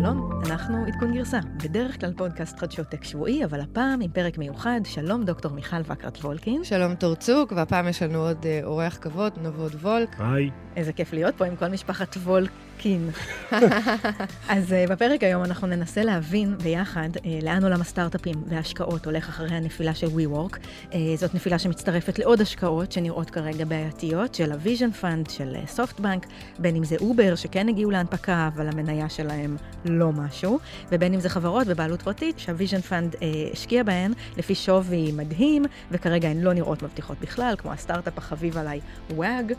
שלום, אנחנו עדכון גרסה. בדרך כלל פודקאסט חדשות tech שבועי, אבל הפעם עם פרק מיוחד. שלום, דוקטור מיכל וקרת וולקין. שלום תורצוק, והפעם יש לנו עוד אה, אורח כבוד, נבות וולק. היי. איזה כיף להיות פה עם כל משפחת וולקין. אז אה, בפרק היום אנחנו ננסה להבין ביחד אה, לאן עולם הסטארט-אפים וההשקעות הולך אחרי הנפילה של WeWork. אה, זאת נפילה שמצטרפת לעוד השקעות שנראות כרגע בעייתיות, של ה Vision Fund, של SoftBank, בין אם זה Uber, שכן הגיעו להנפקה, אבל המניה שלהם לא משהו, ובין אם זה חברות בבעלות פרטית, שה Vision Fund השקיע בהן לפי שווי מדהים, וכרגע הן לא נראות מבטיחות בכלל, כמו הסטארט-אפ החביב עליי, Wag,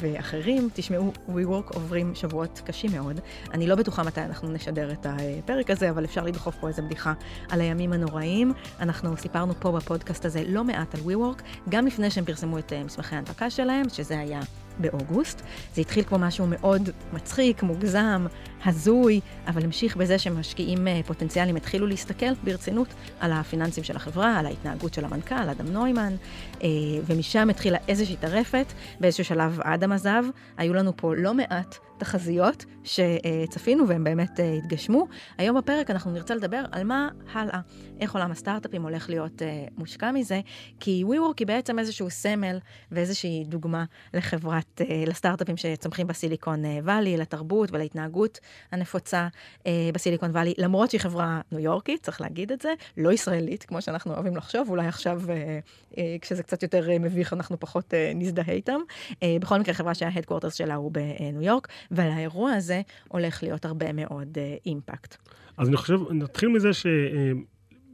ואחרים. אחרים, תשמעו, WeWork עוברים שבועות קשים מאוד. אני לא בטוחה מתי אנחנו נשדר את הפרק הזה, אבל אפשר לדחוף פה איזה בדיחה על הימים הנוראים. אנחנו סיפרנו פה בפודקאסט הזה לא מעט על WeWork, גם לפני שהם פרסמו את אה, מסמכי ההנפקה שלהם, שזה היה באוגוסט. זה התחיל כמו משהו מאוד מצחיק, מוגזם, הזוי, אבל המשיך בזה שמשקיעים אה, פוטנציאליים התחילו להסתכל ברצינות על הפיננסים של החברה, על ההתנהגות של המנכ"ל, אדם נוימן, אה, ומשם התחילה איזושהי טרפת. באיזשהו שלב אדם עזב, היו לנו פה לא מעט תחזיות שצפינו והן באמת אה, התגשמו. היום בפרק אנחנו נרצה לדבר על מה הלאה, איך עולם הסטארט-אפים הולך להיות מושפע מזה, כי WeWork היא בעצם איזשהו סמל ואיזושהי דוגמה לחברת, לסטארט-אפים שצומחים ב Silicon Valley, לתרבות ולהתנהגות הנפוצה אה, ב Silicon Valley, למרות שהיא חברה ניו יורקית, צריך להגיד את זה, לא ישראלית, כמו שאנחנו אוהבים לחשוב, אולי עכשיו, אה, אה, כשזה קצת יותר אה, מביך, אנחנו פחות אה, נזדהה איתם. אה, בכל מקרה, חברה שה headquarters שלה הוא בניו יורק, ולאירוע הזה הולך להיות הרבה מאוד אה, impact. אז אני חושב, נתחיל מזה ש... אה,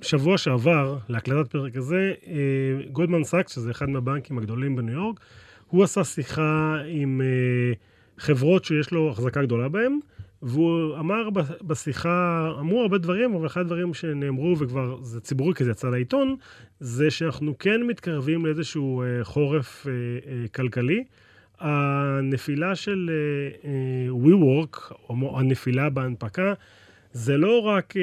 שבוע שעבר, להקלטת פרק הזה, אה, גולדמן סאקס, שזה אחד מהבנקים הגדולים בניו יורק, הוא עשה שיחה עם אה, חברות שיש לו החזקה גדולה בהן, והוא אמר בשיחה, אמרו הרבה דברים, אבל אחד הדברים שנאמרו, וכבר זה ציבורי כי זה יצא לעיתון, זה שאנחנו כן מתקרבים לאיזשהו אה, חורף אה, אה, כלכלי. הנפילה של WeWork, או הנפילה בהנפקה, זה לא רק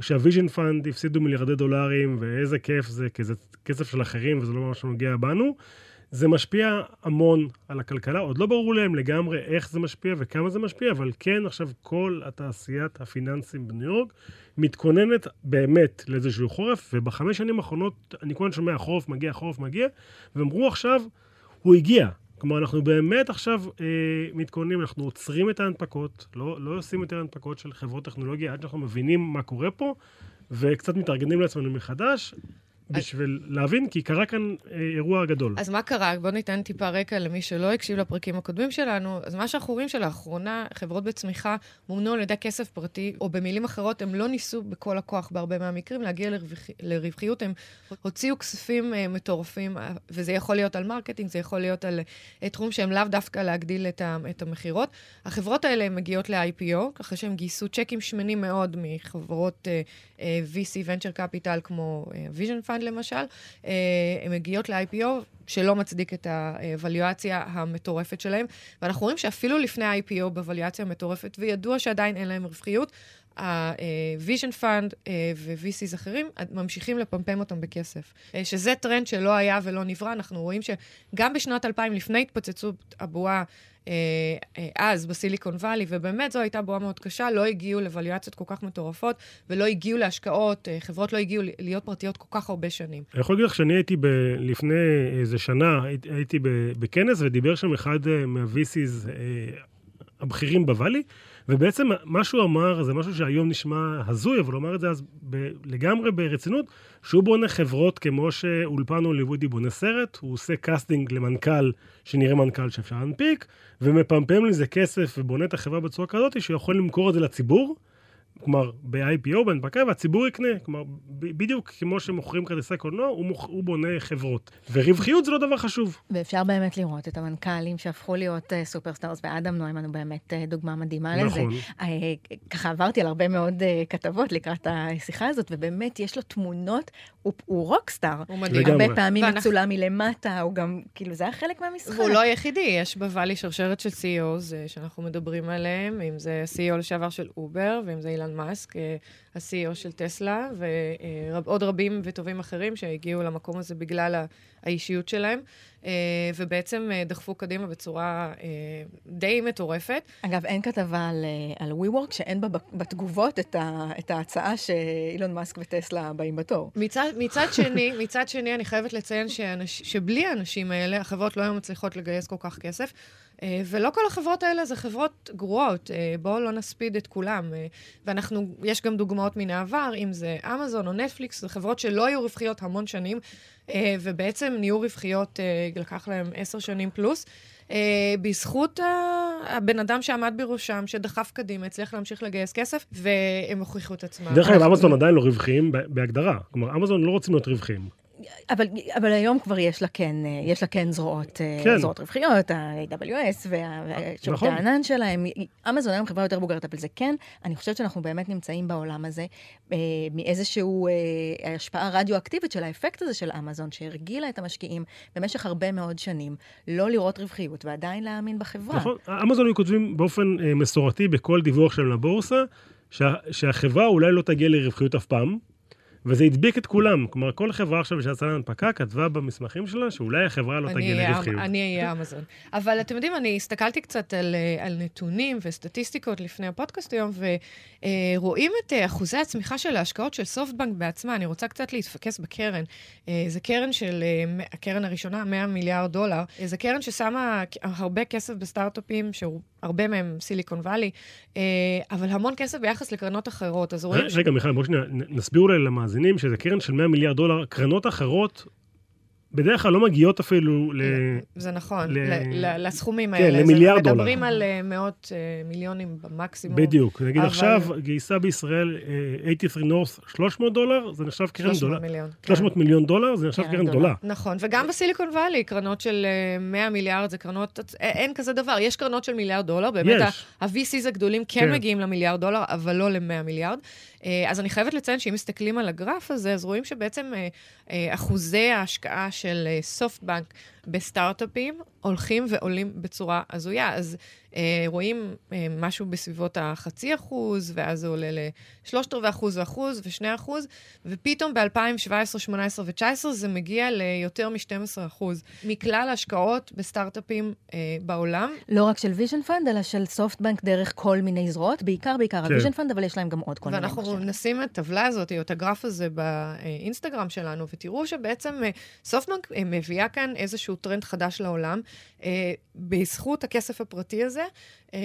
שה Vision Fund הפסידו מיליארדי דולרים, ואיזה כיף זה, כי זה כסף של אחרים וזה לא ממש נוגע בנו. זה משפיע המון על הכלכלה, עוד לא ברור להם לגמרי איך זה משפיע וכמה זה משפיע, אבל כן עכשיו כל התעשיית הפיננסים בניו יורק מתכוננת באמת לאיזשהו חורף, ובחמש שנים האחרונות אני כל הזמן שומע החורף מגיע, החורף מגיע, ואמרו עכשיו, הוא הגיע. כלומר, אנחנו באמת עכשיו אה, מתכוננים, אנחנו עוצרים את ההנפקות, לא, לא עושים יותר הנפקות של חברות טכנולוגיה עד שאנחנו מבינים מה קורה פה, וקצת מתארגנים לעצמנו מחדש. בשביל להבין, כי קרה כאן אה, אירוע גדול. אז מה קרה? בואו ניתן טיפה רקע למי שלא הקשיב לפרקים הקודמים שלנו. אז מה שאנחנו רואים שלאחרונה, חברות בצמיחה מומנו על ידי כסף פרטי, או במילים אחרות, הם לא ניסו בכל הכוח בהרבה מהמקרים להגיע לרווח, לרווחיות, הם הוציאו כספים אה, מטורפים, וזה יכול להיות על marketing, זה יכול להיות על אה, תחום שהם לאו דווקא להגדיל את, ה, את המכירות. החברות האלה מגיעות ל-IPO, ככה שהם גייסו צ'קים שמנים מאוד מחברות אה, אה, VC, Venture Capital, כמו אה, Vision Fund. Fund למשל, אה, הן מגיעות ל-IPO שלא מצדיק את הוואליואציה המטורפת שלהם. ואנחנו רואים שאפילו לפני ה-IPO בוואליואציה המטורפת, וידוע שעדיין אין להם רווחיות, ה-Vision Fund אה, ו-VCs אחרים ממשיכים לפמפם אותם בכסף. אה, שזה טרנד שלא היה ולא נברא. אנחנו רואים שגם בשנת 2000, לפני התפוצצות הבועה, אה, אז בסיליקון וואלי, ובאמת זו הייתה בועה מאוד קשה, לא הגיעו לווליואציות כל כך מטורפות, ולא הגיעו להשקעות, חברות לא הגיעו להיות פרטיות כל כך הרבה שנים. אני יכול להגיד לך שאני הייתי ב, לפני איזה שנה, הייתי בכנס ודיבר שם אחד מה-VCs הבכירים בוואלי, ובעצם מה שהוא אמר זה משהו שהיום נשמע הזוי, אבל הוא אמר את זה אז ב- לגמרי ברצינות, שהוא בונה חברות כמו שאולפן הוליוודי בונה סרט, הוא עושה קאסטינג למנכ"ל שנראה מנכ"ל שאפשר להנפיק, ומפמפם לזה כסף ובונה את החברה בצורה כזאת שהוא יכול למכור את זה לציבור. כלומר, ב-IPO, בהנפקה, והציבור יקנה. כלומר, בדיוק כמו שמוכרים כרטיסי קולנוע, הוא, מוכ... הוא בונה חברות. ורווחיות זה לא דבר חשוב. ואפשר באמת לראות את המנכ"לים שהפכו להיות uh, superstars, ואדם נוימן הוא באמת uh, דוגמה מדהימה נכון. לזה. Uh, ככה עברתי על הרבה מאוד uh, כתבות לקראת השיחה הזאת, ובאמת יש לו תמונות, הוא, הוא rockstar. הוא מדהים. הרבה פעמים ואנחנו... מצולם מלמטה, הוא גם, כאילו, זה היה חלק מהמשחק. הוא לא היחידי, יש בוואלי שרשרת של CEOs שאנחנו מדברים עליהם, אם זה CEO לשעבר של אובר, ואם זה אילן אילן מאסק, ה-CEO של טסלה, ועוד רבים וטובים אחרים שהגיעו למקום הזה בגלל האישיות שלהם. אה, ובעצם אה, דחפו קדימה בצורה אה, די מטורפת. אגב, אין כתבה על, על WeWork שאין בה בתגובות את, ה, את ההצעה שאילון מאסק וטסלה באים בתור. מצד, מצד שני, מצד שני, אני חייבת לציין שאנש, שבלי האנשים האלה, החברות לא היו מצליחות לגייס כל כך כסף. ולא כל החברות האלה זה חברות גרועות, בואו לא נספיד את כולם. ואנחנו, יש גם דוגמאות מן העבר, אם זה אמזון או נטפליקס, זה חברות שלא היו רווחיות המון שנים, אה, ובעצם נהיו רווחיות, אה, לקח להם עשר שנים פלוס. בזכות הבן אדם שעמד בראשם, שדחף קדימה, הצליח להמשיך לגייס כסף, והם הוכיחו את עצמם. דרך אגב, אמזון עדיין לא רווחיים בהגדרה. כלומר, אמזון לא רוצים להיות רווחיים. אבל, אבל היום כבר יש לה כן, יש לה כן זרועות, אה, כן. זרועות רווחיות, ה-AWS והשירותי נכון. הענן שלהם. אמזון היום חברה יותר בוגרת, אבל זה כן, אני חושבת שאנחנו באמת נמצאים בעולם הזה אה, מאיזושהי אה, השפעה רדיואקטיבית של האפקט הזה של אמזון, שהרגילה את המשקיעים במשך הרבה מאוד שנים לא לראות רווחיות ועדיין להאמין בחברה. נכון, אמזון היו כותבים באופן אה, מסורתי בכל דיווח שלהם לבורסה, שה, שהחברה אולי לא תגיע לרווחיות אף פעם. וזה הדביק את כולם. כלומר, כל חברה עכשיו שיצאה להנפקה כתבה במסמכים שלה שאולי החברה לא תגיע לרווחיות. אני אהיה אמזון. אבל אתם יודעים, אני הסתכלתי קצת על, אה, על נתונים וסטטיסטיקות לפני הפודקאסט היום, ורואים את אה, אחוזי הצמיחה של ההשקעות של סופטבנק בעצמה. אני רוצה קצת להתפקס בקרן. אה, זו קרן של, הקרן הראשונה, 100 מיליארד דולר. זו קרן ששמה הרבה כסף בסטארט-אפים, שהוא הרבה מהם סיליקון וואלי, אבל המון כסף ביחס לקרנות אחרות. אז רואים... רגע, מיכל, בואו שנייה, נסביר אולי למאזינים. מאזינים שזה קרן של 100 מיליארד דולר, קרנות אחרות בדרך כלל לא מגיעות אפילו ל... זה נכון, ל... ל... לסכומים כן, האלה. כן, למיליארד דולר. מדברים על uh, מאות uh, מיליונים במקסימום. בדיוק. נגיד אבל... עכשיו גייסה בישראל uh, 83 נורס 300 דולר, זה נחשב קרן 300 דולר. מיליון. 300 כן. מיליון דולר, זה נחשב קרן גדולה. נכון, וגם בסיליקון וואלי, קרנות של uh, 100 מיליארד זה קרנות, אין כזה דבר. יש קרנות של מיליארד דולר, באמת ה-VCs הגדולים כן, כן מגיעים למיליארד דולר, אבל לא ל-100 מיליארד. אז אני חייבת לציין שאם מסתכלים על הגרף הזה, אז רואים שבעצם אחוזי ההשקעה של סופטבנק בסטארט-אפים הולכים ועולים בצורה הזויה. אז אה, רואים אה, משהו בסביבות החצי אחוז, ואז זה עולה לשלושת רבעי אחוז ואחוז ושני אחוז, ופתאום ב-2017, 2018 ו-2019 זה מגיע ליותר מ-12 אחוז מכלל ההשקעות בסטארט-אפים אה, בעולם. לא רק של Vision Fund, אלא של סופטבנק דרך כל מיני זרועות, בעיקר בעיקר כן. ה Vision Fund, אבל יש להם גם עוד כל מיני. ואנחנו נשים את הטבלה הזאת, או את הגרף הזה באינסטגרם שלנו, ותראו שבעצם אה, סופטבנק אה, מביאה כאן איזשהו טרנד חדש לעולם. אה, בזכות הכסף הפרטי הזה, אה,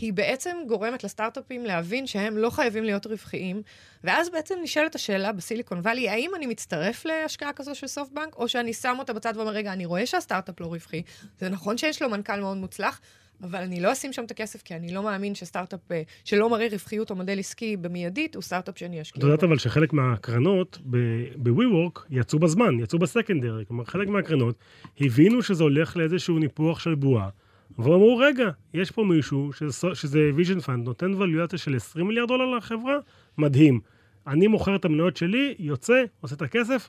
היא בעצם גורמת לסטארט-אפים להבין שהם לא חייבים להיות רווחיים, ואז בעצם נשאלת השאלה בסיליקון וואלי, האם אני מצטרף להשקעה כזו של סופטבנק, או שאני שם אותה בצד ואומר, רגע, אני רואה שהסטארט-אפ לא רווחי, זה נכון שיש לו מנכ"ל מאוד מוצלח, אבל אני לא אשים שם את הכסף, כי אני לא מאמין שסטארט-אפ אה, שלא מראה רווחיות או מודל עסקי במיידית, הוא סטארט-אפ שאני אשקיע. את יודעת אבל שחלק מהקרנות ב-WeWork יצאו בזמן, יצאו בסקנדרי. כלומר, חלק מהקרנות הבינו שזה הולך לאיזשהו ניפוח של בועה, ואמרו, רגע, יש פה מישהו שזה, שזה vision fund, נותן ווליואציה של 20 מיליארד דולר לחברה, מדהים. אני מוכר את המניות שלי, יוצא, עושה את הכסף,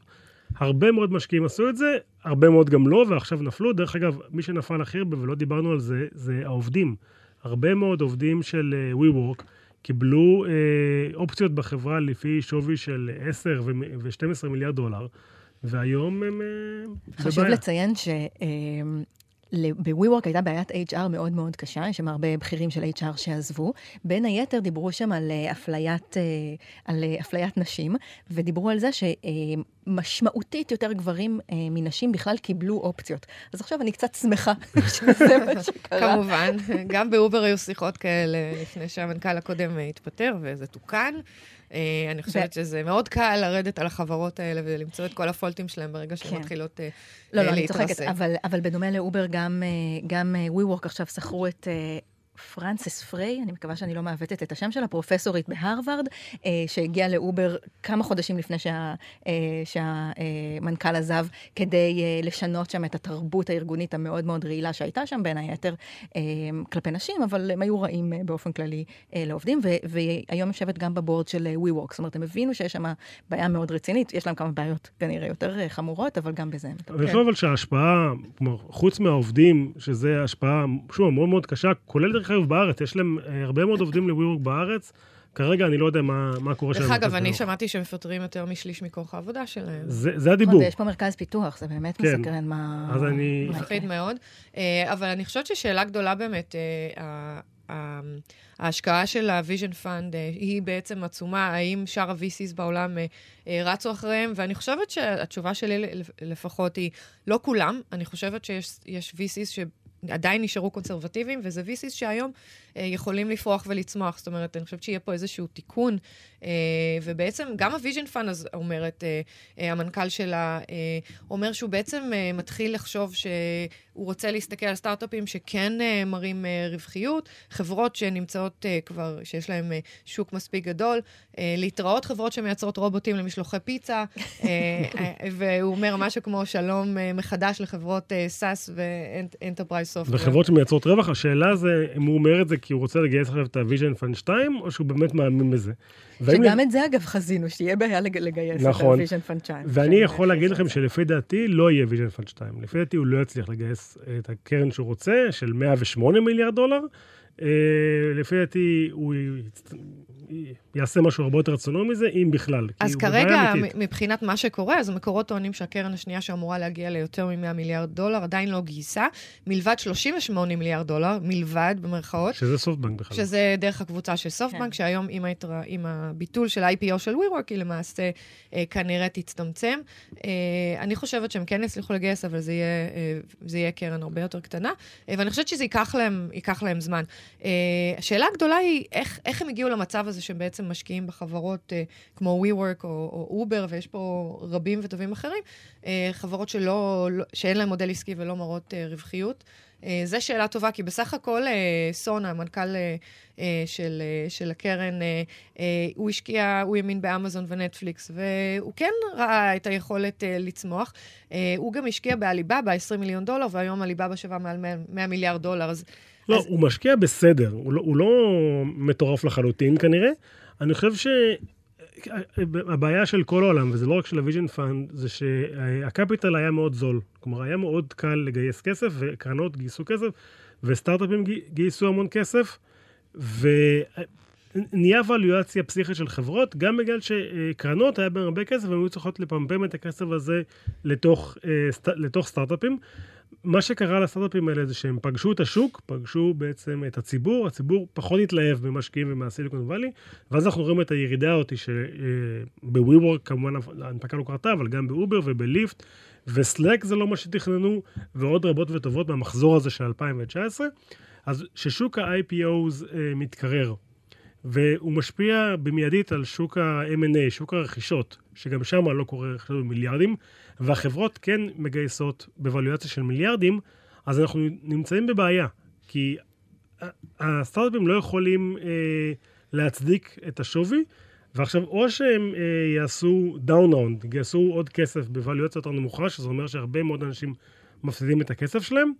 הרבה מאוד משקיעים עשו את זה, הרבה מאוד גם לא, ועכשיו נפלו. דרך אגב, מי שנפל הכי הרבה, ולא דיברנו על זה, זה העובדים. הרבה מאוד עובדים של uh, WeWork קיבלו uh, אופציות בחברה לפי שווי של 10 ו-12 מיליארד דולר, והיום הם... Uh, חשוב לציין ש... Uh, ב-WeWork הייתה בעיית HR מאוד מאוד קשה, יש שם הרבה בכירים של HR שעזבו. בין היתר דיברו שם על אה, אפליית, אה, על אה, אפליית נשים, ודיברו על זה שמשמעותית יותר גברים מנשים בכלל קיבלו אופציות. אז עכשיו אני קצת שמחה שזה מה שקרה. כמובן, גם באובר היו שיחות כאלה לפני שהמנכ"ל הקודם התפטר, וזה תוקן. Uh, אני חושבת ו... שזה מאוד קל לרדת על החברות האלה ולמצוא את כל ה faults שלהם ברגע שהן כן. מתחילות uh, לא, לא, להתרסק. לא, לא, אני צוחקת, אבל, אבל בדומה לאובר, גם, גם WeWork עכשיו שכרו את... פרנסס פריי, אני מקווה שאני לא מעוותת את השם שלה, פרופסורית בהרווארד, אה, שהגיעה לאובר כמה חודשים לפני שהמנכ"ל שה, אה, עזב, כדי אה, לשנות שם את התרבות הארגונית המאוד מאוד רעילה שהייתה שם, בין היתר אה, כלפי נשים, אבל הם היו רעים אה, באופן כללי אה, לעובדים, ו, והיום יושבת גם בבורד של אה, WeWork, זאת אומרת, הם הבינו שיש שם בעיה מאוד רצינית, יש להם כמה בעיות כנראה יותר אה, חמורות, אבל גם בזה הם. אני חושב אבל שההשפעה, כלומר, חוץ מהעובדים, שזה השפעה, שוב, מאוד מאוד קשה, כולל אגב בארץ, יש להם אה, הרבה מאוד עובדים ל-WeWork בארץ. כרגע אני לא יודע מה, מה קורה שם. דרך אגב, אני בכלכלה. שמעתי שהם מפטרים יותר משליש מכוח העבודה שלהם. זה, זה הדיבור. יש פה מרכז פיתוח, זה באמת כן. מסקרן מה... אז אני- מפחיד. מאוד. אה, אבל אני חושבת ששאלה גדולה באמת, אה, ההשקעה של ה-vision fund אה, היא בעצם עצומה, האם שאר ה-VCs בעולם רצו אחריהם, ואני חושבת שהתשובה שלי לפ- לפחות היא, לא כולם, אני חושבת שיש יש VCs ש... עדיין נשארו קונסרבטיביים, וזה VCs שהיום יכולים לפרוח ולצמוח. זאת אומרת, אני חושבת שיהיה פה איזשהו תיקון, אה, ובעצם גם ה-vision fund, אז אומרת, אה, אה, המנכ"ל שלה, אה, אומר שהוא בעצם אה, מתחיל לחשוב שהוא רוצה להסתכל על סטארט-אפים שכן אה, מראים אה, רווחיות, חברות שנמצאות אה, כבר, שיש להן אה, שוק מספיק גדול, אה, להתראות חברות שמייצרות רובוטים למשלוחי פיצה, אה, אה, והוא אומר משהו כמו שלום אה, מחדש לחברות אה, SAS סופטוור. וחברות שמייצרות רווח, השאלה זה, אם הוא אומר את זה כי הוא רוצה לגייס עכשיו את ה-vision fund 2, או שהוא באמת מאמין בזה. שגם את זה, אגב, חזינו, שיהיה בעיה לג- לגייס נכון. את ה-vision fund 2. ואני יכול להגיד לכם שלפי דעתי לא יהיה vision fund 2. לפי דעתי הוא לא יצליח לגייס את הקרן שהוא רוצה, של 108 מיליארד דולר. אה, לפי דעתי הוא יעשה משהו הרבה יותר רצונו מזה, אם בכלל. אז כרגע, מבחינת מה שקורה, אז המקורות טוענים שהקרן השנייה שאמורה להגיע ליותר מ-100 מיליארד דולר עדיין לא גייסה, מלבד 38 מיליארד דולר, מלבד, במרכאות, שזה סופטבנק בכלל. שזה דרך הקבוצה של סופטבנק, כן. שהיום עם, ההתר... עם הביטול של ה-IPO של WeWork, היא למעשה אה, כנראה תצטמצם. אה, אני חושבת שהם כן יצליחו לגייס, אבל זה יהיה, אה, זה יהיה קרן הרבה יותר קטנה, אה, ואני חושבת שזה ייקח להם, ייקח להם זמן. אה, השאלה הגדולה היא, איך, איך הם הגיעו למצב הזה שהם בעצם משקיעים בחברות אה, כמו WeWork או, או Uber, ויש פה רבים וטובים אחרים, אה, חברות שלא, לא, שאין להם מודל עסקי ולא מראות אה, רווחיות. זו שאלה טובה, כי בסך הכל סאן, המנכ"ל של, של הקרן, הוא השקיע, הוא האמין באמזון ונטפליקס, והוא כן ראה את היכולת לצמוח. הוא גם השקיע בעליבאבא 20 מיליון דולר, והיום עליבאבא שווה מעל 100, 100 מיליארד דולר, אז... לא, אז- הוא משקיע בסדר, הוא לא, הוא לא מטורף לחלוטין כנראה. אני חושב שהבעיה של כל העולם, וזה לא רק של ה Vision Fund, זה שה capital היה מאוד זול. כלומר, היה מאוד קל לגייס כסף, וקרנות גייסו כסף, וסטארט-אפים גי- גייסו המון כסף, ונהיה ואלואציה פסיכית של חברות, גם בגלל שקרנות היה בהן הרבה כסף, והן היו צריכות לפמפם את הכסף הזה לתוך, אה, לתוך סטארט-אפים. מה שקרה לסטארט-אפים האלה זה שהם פגשו את השוק, פגשו בעצם את הציבור, הציבור פחות התלהב ממשקיעים ומהסיליקון וואלי, ואז אנחנו רואים את הירידה הזאת שבווי-וורק כמובן ההנפקה לא קרתה, אבל גם באובר ובליפט, וסלאק זה לא מה שתכננו, ועוד רבות וטובות מהמחזור הזה של 2019. אז ששוק ה-IPOs אה, מתקרר, והוא משפיע במיידית על שוק ה-M&A, שוק הרכישות, שגם שם לא קורה רכישות במיליארדים, והחברות כן מגייסות בוולואציה של מיליארדים, אז אנחנו נמצאים בבעיה, כי הסטארט-אפים לא יכולים אה, להצדיק את השווי, ועכשיו או שהם אה, יעשו down round, יגייסו עוד כסף בוולואציה יותר נמוכה, שזה אומר שהרבה מאוד אנשים מפסידים את הכסף שלהם,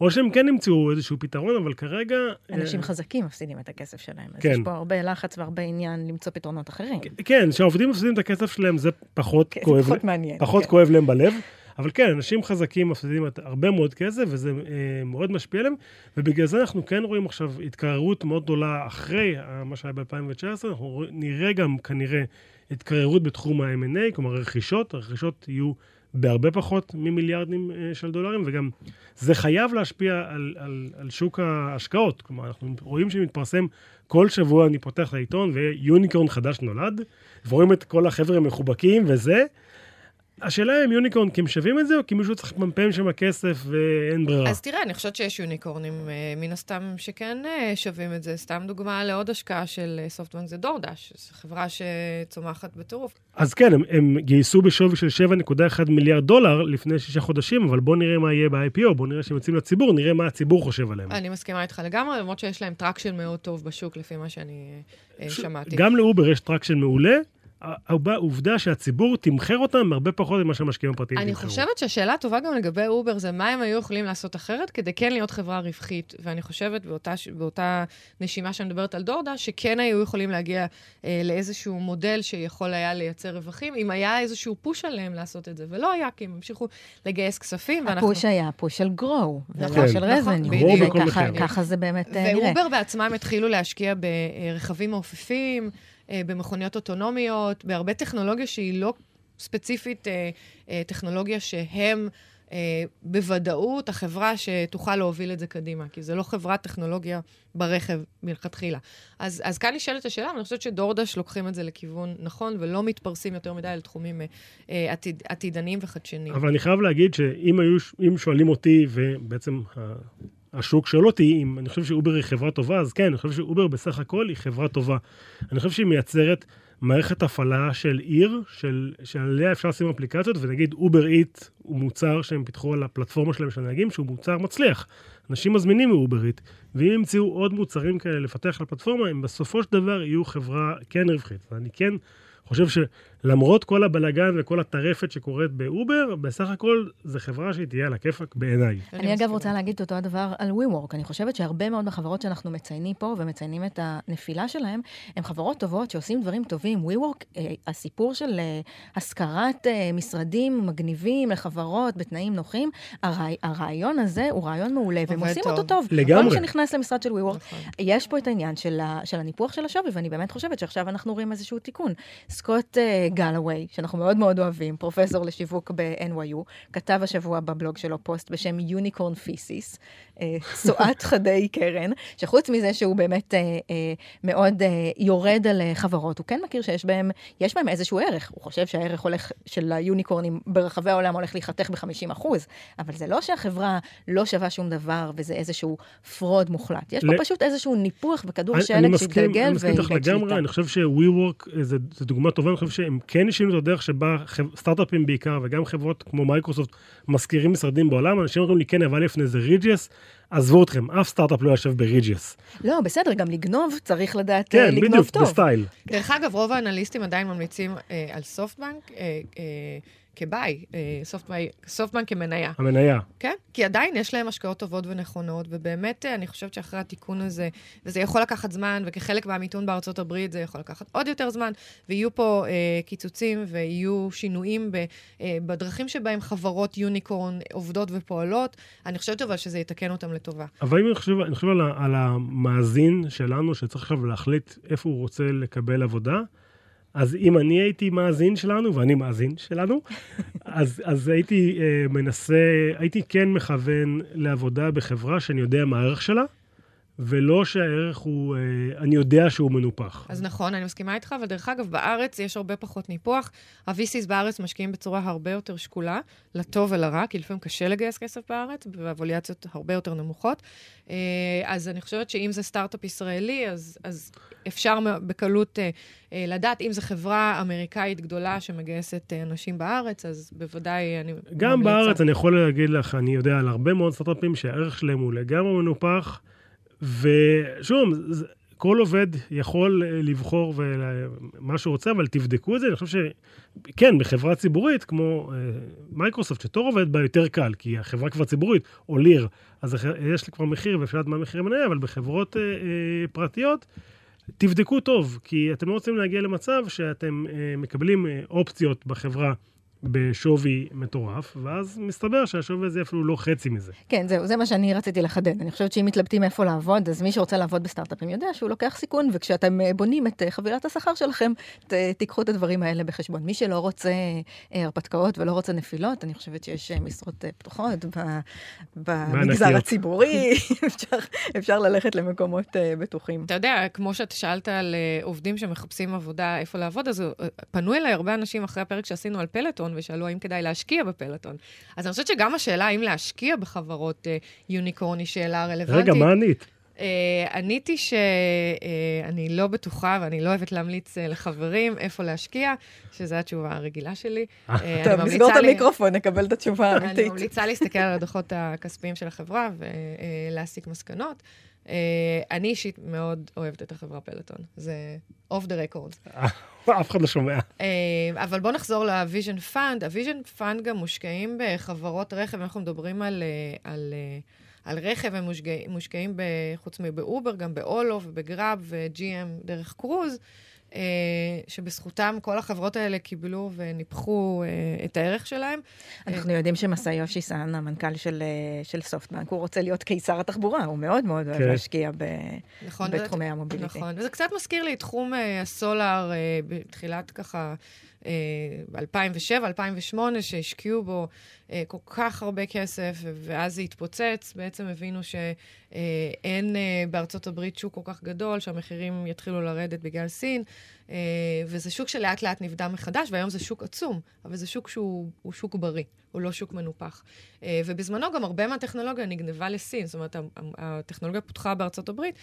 או שהם כן ימצאו איזשהו פתרון, אבל כרגע... אנשים אה, חזקים מפסידים את הכסף שלהם. אז כן. יש פה הרבה לחץ והרבה עניין למצוא פתרונות אחרים. כן, כשהעובדים מפסידים את הכסף שלהם זה פחות כן, זה כואב, פחות מעניין. פחות כן. כואב להם בלב. אבל כן, אנשים חזקים מפסידים הרבה מאוד כסף, וזה אה, מאוד משפיע עליהם, ובגלל זה אנחנו כן רואים עכשיו התקררות מאוד גדולה אחרי אה, מה שהיה ב-2019, אנחנו נראה גם כנראה התקררות בתחום ה-M&A, כלומר רכישות, הרכישות יהיו בהרבה פחות ממיליארדים אה, של דולרים, וגם זה חייב להשפיע על, על, על שוק ההשקעות. כלומר, אנחנו רואים שמתפרסם כל שבוע, אני פותח את העיתון, ויוניקורן חדש נולד, ורואים את כל החבר'ה המחובקים וזה. השאלה אם יוניקורן כי הם שווים את זה, או כי מישהו צריך לפמפם שם כסף ואין ברירה. אז תראה, אני חושבת שיש יוניקורנים אה, מן הסתם שכן אה, שווים את זה. סתם דוגמה לעוד השקעה של אה, סופטבנק זה דורדש, זו חברה שצומחת בטירוף. אז כן, הם, הם גייסו בשווי של 7.1 מיליארד דולר לפני שישה חודשים, אבל בואו נראה מה יהיה ב-IPO, בואו נראה שהם יוצאים לציבור, נראה מה הציבור חושב עליהם. אני מסכימה איתך לגמרי, למרות שיש להם traction מאוד טוב בשוק, לפי מה שאני ש- שמעתי. גם לאובר יש traction מעולה, העובדה שהציבור תמחר אותם הרבה פחות ממה שהמשקיעים הפרטיים אני תמחרו. חושבת שהשאלה הטובה גם לגבי אובר זה מה הם היו יכולים לעשות אחרת כדי כן להיות חברה רווחית. ואני חושבת באותה, באותה נשימה שאני מדברת על DoorDash, שכן היו יכולים להגיע אה, לאיזשהו מודל שיכול היה לייצר רווחים, אם היה איזשהו פוש עליהם לעשות את זה. ולא היה, כי הם המשיכו לגייס כספים, ואנחנו... הפוש היה פוש של גרו, נכון, ולא של נכון, בכל וככה מחיר. ככה זה באמת אה, נראה. ואובר בעצמם התחילו להשקיע ברכבים מעופפים, במכוניות אוטונומיות, בהרבה טכנולוגיה שהיא לא ספציפית אה, אה, טכנולוגיה שהם אה, בוודאות החברה שתוכל להוביל את זה קדימה, כי זה לא חברת טכנולוגיה ברכב מלכתחילה. אז, אז כאן נשאלת השאלה, ואני חושבת ש DoorDash לוקחים את זה לכיוון נכון, ולא מתפרסים יותר מדי לתחומים אה, אה, עתיד, עתידניים וחדשניים. אבל אני חייב להגיד שאם היו, שואלים אותי, ובעצם השוק שואל אותי, אם אני חושב שאובר היא חברה טובה, אז כן, אני חושב שאובר בסך הכל היא חברה טובה. אני חושב שהיא מייצרת מערכת הפעלה של עיר, של, שעליה אפשר לשים אפליקציות, ונגיד Uber Eats הוא מוצר שהם פיתחו על הפלטפורמה שלהם של הנהגים, שהוא מוצר מצליח. אנשים מזמינים מ Uber Eats, ואם ימצאו עוד מוצרים כאלה לפתח לפלטפורמה, הם בסופו של דבר יהיו חברה כן רווחית. ואני כן חושב שלמרות כל הבלגן וכל הטרפת שקורית באובר, בסך הכל זו חברה שהיא תהיה על הכיפאק בעיניי. אני אגב. רוצה להגיד את אותו הדבר על WeWork. אני חושבת שהרבה מאוד מהחברות שאנחנו מציינים פה ומציינים את הנפילה שלהם, הן חברות טובות שעושים דברים טובים. WeWork, אה, הסיפור של אה, השכרת אה, משרדים מגניבים לחברות בתנאים נוחים, הרעי, הרעיון הזה הוא רעיון מעולה, והם עושים טוב. אותו טוב. לגמרי. כל מי שנכנס למשרד של WeWork, נכון. יש פה את העניין של, של הניפוח של השווי, ואני באמת חושבת שעכשיו אנחנו רואים איזשהו תיקון. סקוט גלווי, שאנחנו מאוד מאוד אוהבים, פרופסור לשיווק ב-NYU, כתב השבוע בבלוג שלו פוסט בשם יוניקורן פיסיס, צואת חדי קרן, שחוץ מזה שהוא באמת uh, uh, מאוד uh, יורד על uh, חברות, הוא כן מכיר שיש בהם, יש בהם איזשהו ערך. הוא חושב שהערך הולך, של היוניקורנים ברחבי העולם הולך להיחתך ב-50 אבל זה לא שהחברה לא שווה שום דבר וזה איזשהו fraud מוחלט. יש פה פשוט איזשהו ניפוח בכדור אני- שלג אני מסכים, שהתגלגל אני מסכים איתך ואיבד לגמרי, שליטה. אני חושב ש-WeWork זה, זה דוגמה טובה, אני חושב שהם כן שינו את הדרך שבה חב- סטארט-אפים בעיקר, וגם חברות כמו מייקרוסופט משכירים משרדים בעולם, אנשים אומרים לי, כן, אבל לפני זה Regus, עזבו אתכם, אף סטארט-אפ לא יושב ב Regus. לא, בסדר, גם לגנוב צריך לדעת כן, אה, לגנוב בדיוק, טוב. בסטייל. דרך אגב, רוב האנליסטים עדיין ממליצים אה, על סופטבנק אה, אה, כביי, אה, סופטבנק, סופטבנק כמניה. המניה. כן, כי עדיין יש להם השקעות טובות ונכונות, ובאמת, אה, אני חושבת שאחרי התיקון הזה, וזה יכול לקחת זמן, וכחלק מהמיתון בארצות הברית זה יכול לקחת עוד יותר זמן, ויהיו פה אה, קיצוצים ויהיו שינויים ב, אה, בדרכים שבהם חברות יוניקורן עובדות ופועלות. אני חושבת אבל שזה יתקן אותם לטובה. אבל אם אני חושב, אני חושב על, על המאזין שלנו, שצריך עכשיו להחליט איפה הוא רוצה לקבל עבודה, אז אם אני הייתי מאזין שלנו, ואני מאזין שלנו, אז, אז הייתי אה, מנסה, הייתי כן מכוון לעבודה בחברה שאני יודע מה הערך שלה, ולא שהערך הוא, אה, אני יודע שהוא מנופח. אז נכון, אני מסכימה איתך, אבל דרך אגב, בארץ יש הרבה פחות ניפוח. ה-VCs בארץ משקיעים בצורה הרבה יותר שקולה, לטוב ולרע, כי לפעמים קשה לגייס כסף בארץ, והווליאציות הרבה יותר נמוכות. אה, אז אני חושבת שאם זה סטארט-אפ ישראלי, אז, אז אפשר בקלות אה, לדעת אם זו חברה אמריקאית גדולה שמגייסת אנשים בארץ, אז בוודאי אני גם ממליצה. בארץ אני יכול להגיד לך, אני יודע על הרבה מאוד סטארט-אפים שהערך שלהם הוא לגמרי מנופח, ושוב, כל עובד יכול אה, לבחור מה שהוא רוצה, אבל תבדקו את זה. אני חושב שכן, בחברה ציבורית, כמו אה, מייקרוסופט, שתור עובד בה יותר קל, כי החברה כבר ציבורית, או ליר, אז יש לי כבר מחיר ואפשר לדעת מה מחיר המניה, אבל בחברות אה, פרטיות, תבדקו טוב, כי אתם לא רוצים להגיע למצב שאתם מקבלים אופציות בחברה בשווי מטורף, ואז מסתבר שהשווי הזה אפילו לא חצי מזה. כן, זהו, זה מה שאני רציתי לחדד. אני חושבת שאם מתלבטים איפה לעבוד, אז מי שרוצה לעבוד בסטארט-אפים יודע שהוא לוקח סיכון, וכשאתם אה, בונים את אה, חבילת השכר שלכם, ת, תיקחו את הדברים האלה בחשבון. מי שלא רוצה אה, הרפתקאות ולא רוצה נפילות, אני חושבת שיש אה, משרות אה, פתוחות במגזר. הציבורי, אפשר, אפשר ללכת למקומות אה, בטוחים. אתה יודע, כמו שאתה שאלת על עובדים שמחפשים עבודה, איפה לעבוד, אז פנו אליי הרבה אנשים אחרי הפרק שעשינו על פלטון, ושאלו האם כדאי להשקיע בפלטון. אז אני חושבת שגם השאלה האם להשקיע בחברות uh, יוניקורן היא שאלה רלוונטית. רגע, מה ענית? Uh, עניתי שאני uh, לא בטוחה ואני לא אוהבת להמליץ לחברים איפה להשקיע, שזו התשובה הרגילה שלי. אני טוב, נסגור את המיקרופון, נקבל את התשובה אני האמיתית. ממליצה להסתכל על הדוחות הכספיים של החברה ולהסיק מסקנות. אני אישית מאוד אוהבת את החברה פלטון. זה off the record. אף אחד לא שומע. אבל בואו נחזור ל-Vision Fund. ה-Vision Fund גם מושקעים בחברות רכב, אנחנו מדברים על... על על רכב, הם מושקעים, מושקעים חוץ מבאובר, גם באולה ובגראב ו-GM דרך קרוז. אה, שבזכותם כל החברות האלה קיבלו וניפחו אה, את הערך שלהם. אנחנו יודעים שמסאיושי סאן, המנכ"ל של, אה, של סופטבנק, הוא רוצה להיות קיסר התחבורה, הוא מאוד מאוד אוהב כן. להשקיע ב, נכון, בתחומי המוביליטי. נכון, וזה קצת מזכיר לי את תחום הסולאר בתחילת ככה... 2007, 2008, שהשקיעו בו אה, כל כך הרבה כסף, ואז זה התפוצץ, בעצם הבינו שאין אה, בארצות הברית שוק כל כך גדול, שהמחירים יתחילו לרדת בגלל סין, אה, וזה שוק שלאט לאט נבדה מחדש, והיום זה שוק עצום, אבל זה שוק שהוא שוק בריא, הוא לא שוק מנופח. ובזמנו גם הרבה מהטכנולוגיה נגנבה לסין, זאת אומרת, הטכנולוגיה פותחה בארצות הברית,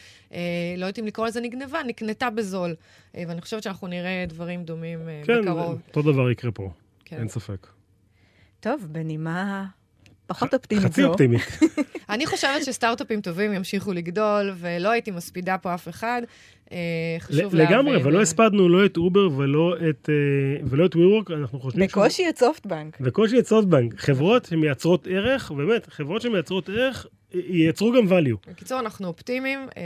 לא יודעת אם לקרוא לזה נגנבה, נקנתה בזול. ואני חושבת שאנחנו נראה דברים דומים כן, בקרוב. כן, אותו דבר יקרה פה, כן. אין ספק. טוב, בנימה פחות אופטימית זו. חצי אופטימית. אני חושבת שסטארט-אפים טובים ימשיכו לגדול, ולא הייתי מספידה פה אף אחד. אה, חשוב להבין. לגמרי, ולא הספדנו לא את אובר ולא את, אה, ולא את WeWork, אנחנו חושבים... בקושי את סופטבנק. בקושי את סופטבנק. חברות שמייצרות ערך, באמת, חברות שמייצרות ערך, ייצרו גם value. בקיצור, אנחנו אופטימיים, אה,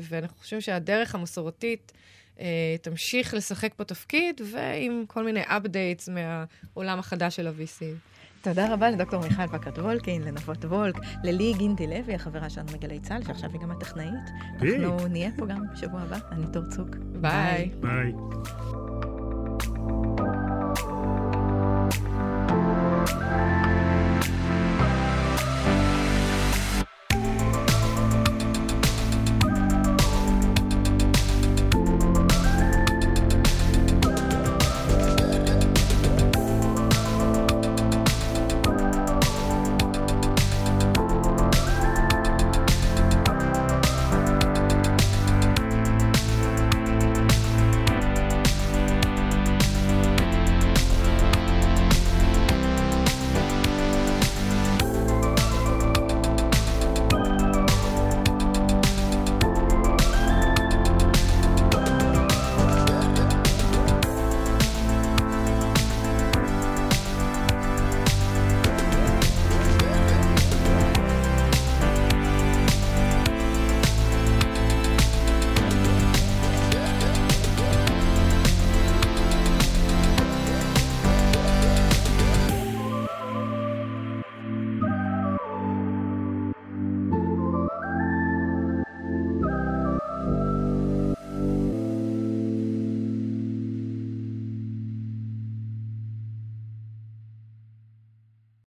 ואנחנו חושבים שהדרך המסורתית... תמשיך לשחק פה תפקיד, ועם כל מיני updates מהעולם החדש של ה-VC. תודה רבה לדוקטור מיכל פקד וולקין, לנבות וולק, ללי גינדי לוי, החברה שלנו מגלי צה"ל, שעכשיו היא גם הטכנאית. אנחנו נהיה פה גם בשבוע הבא. אני תור צוק. ביי. ביי.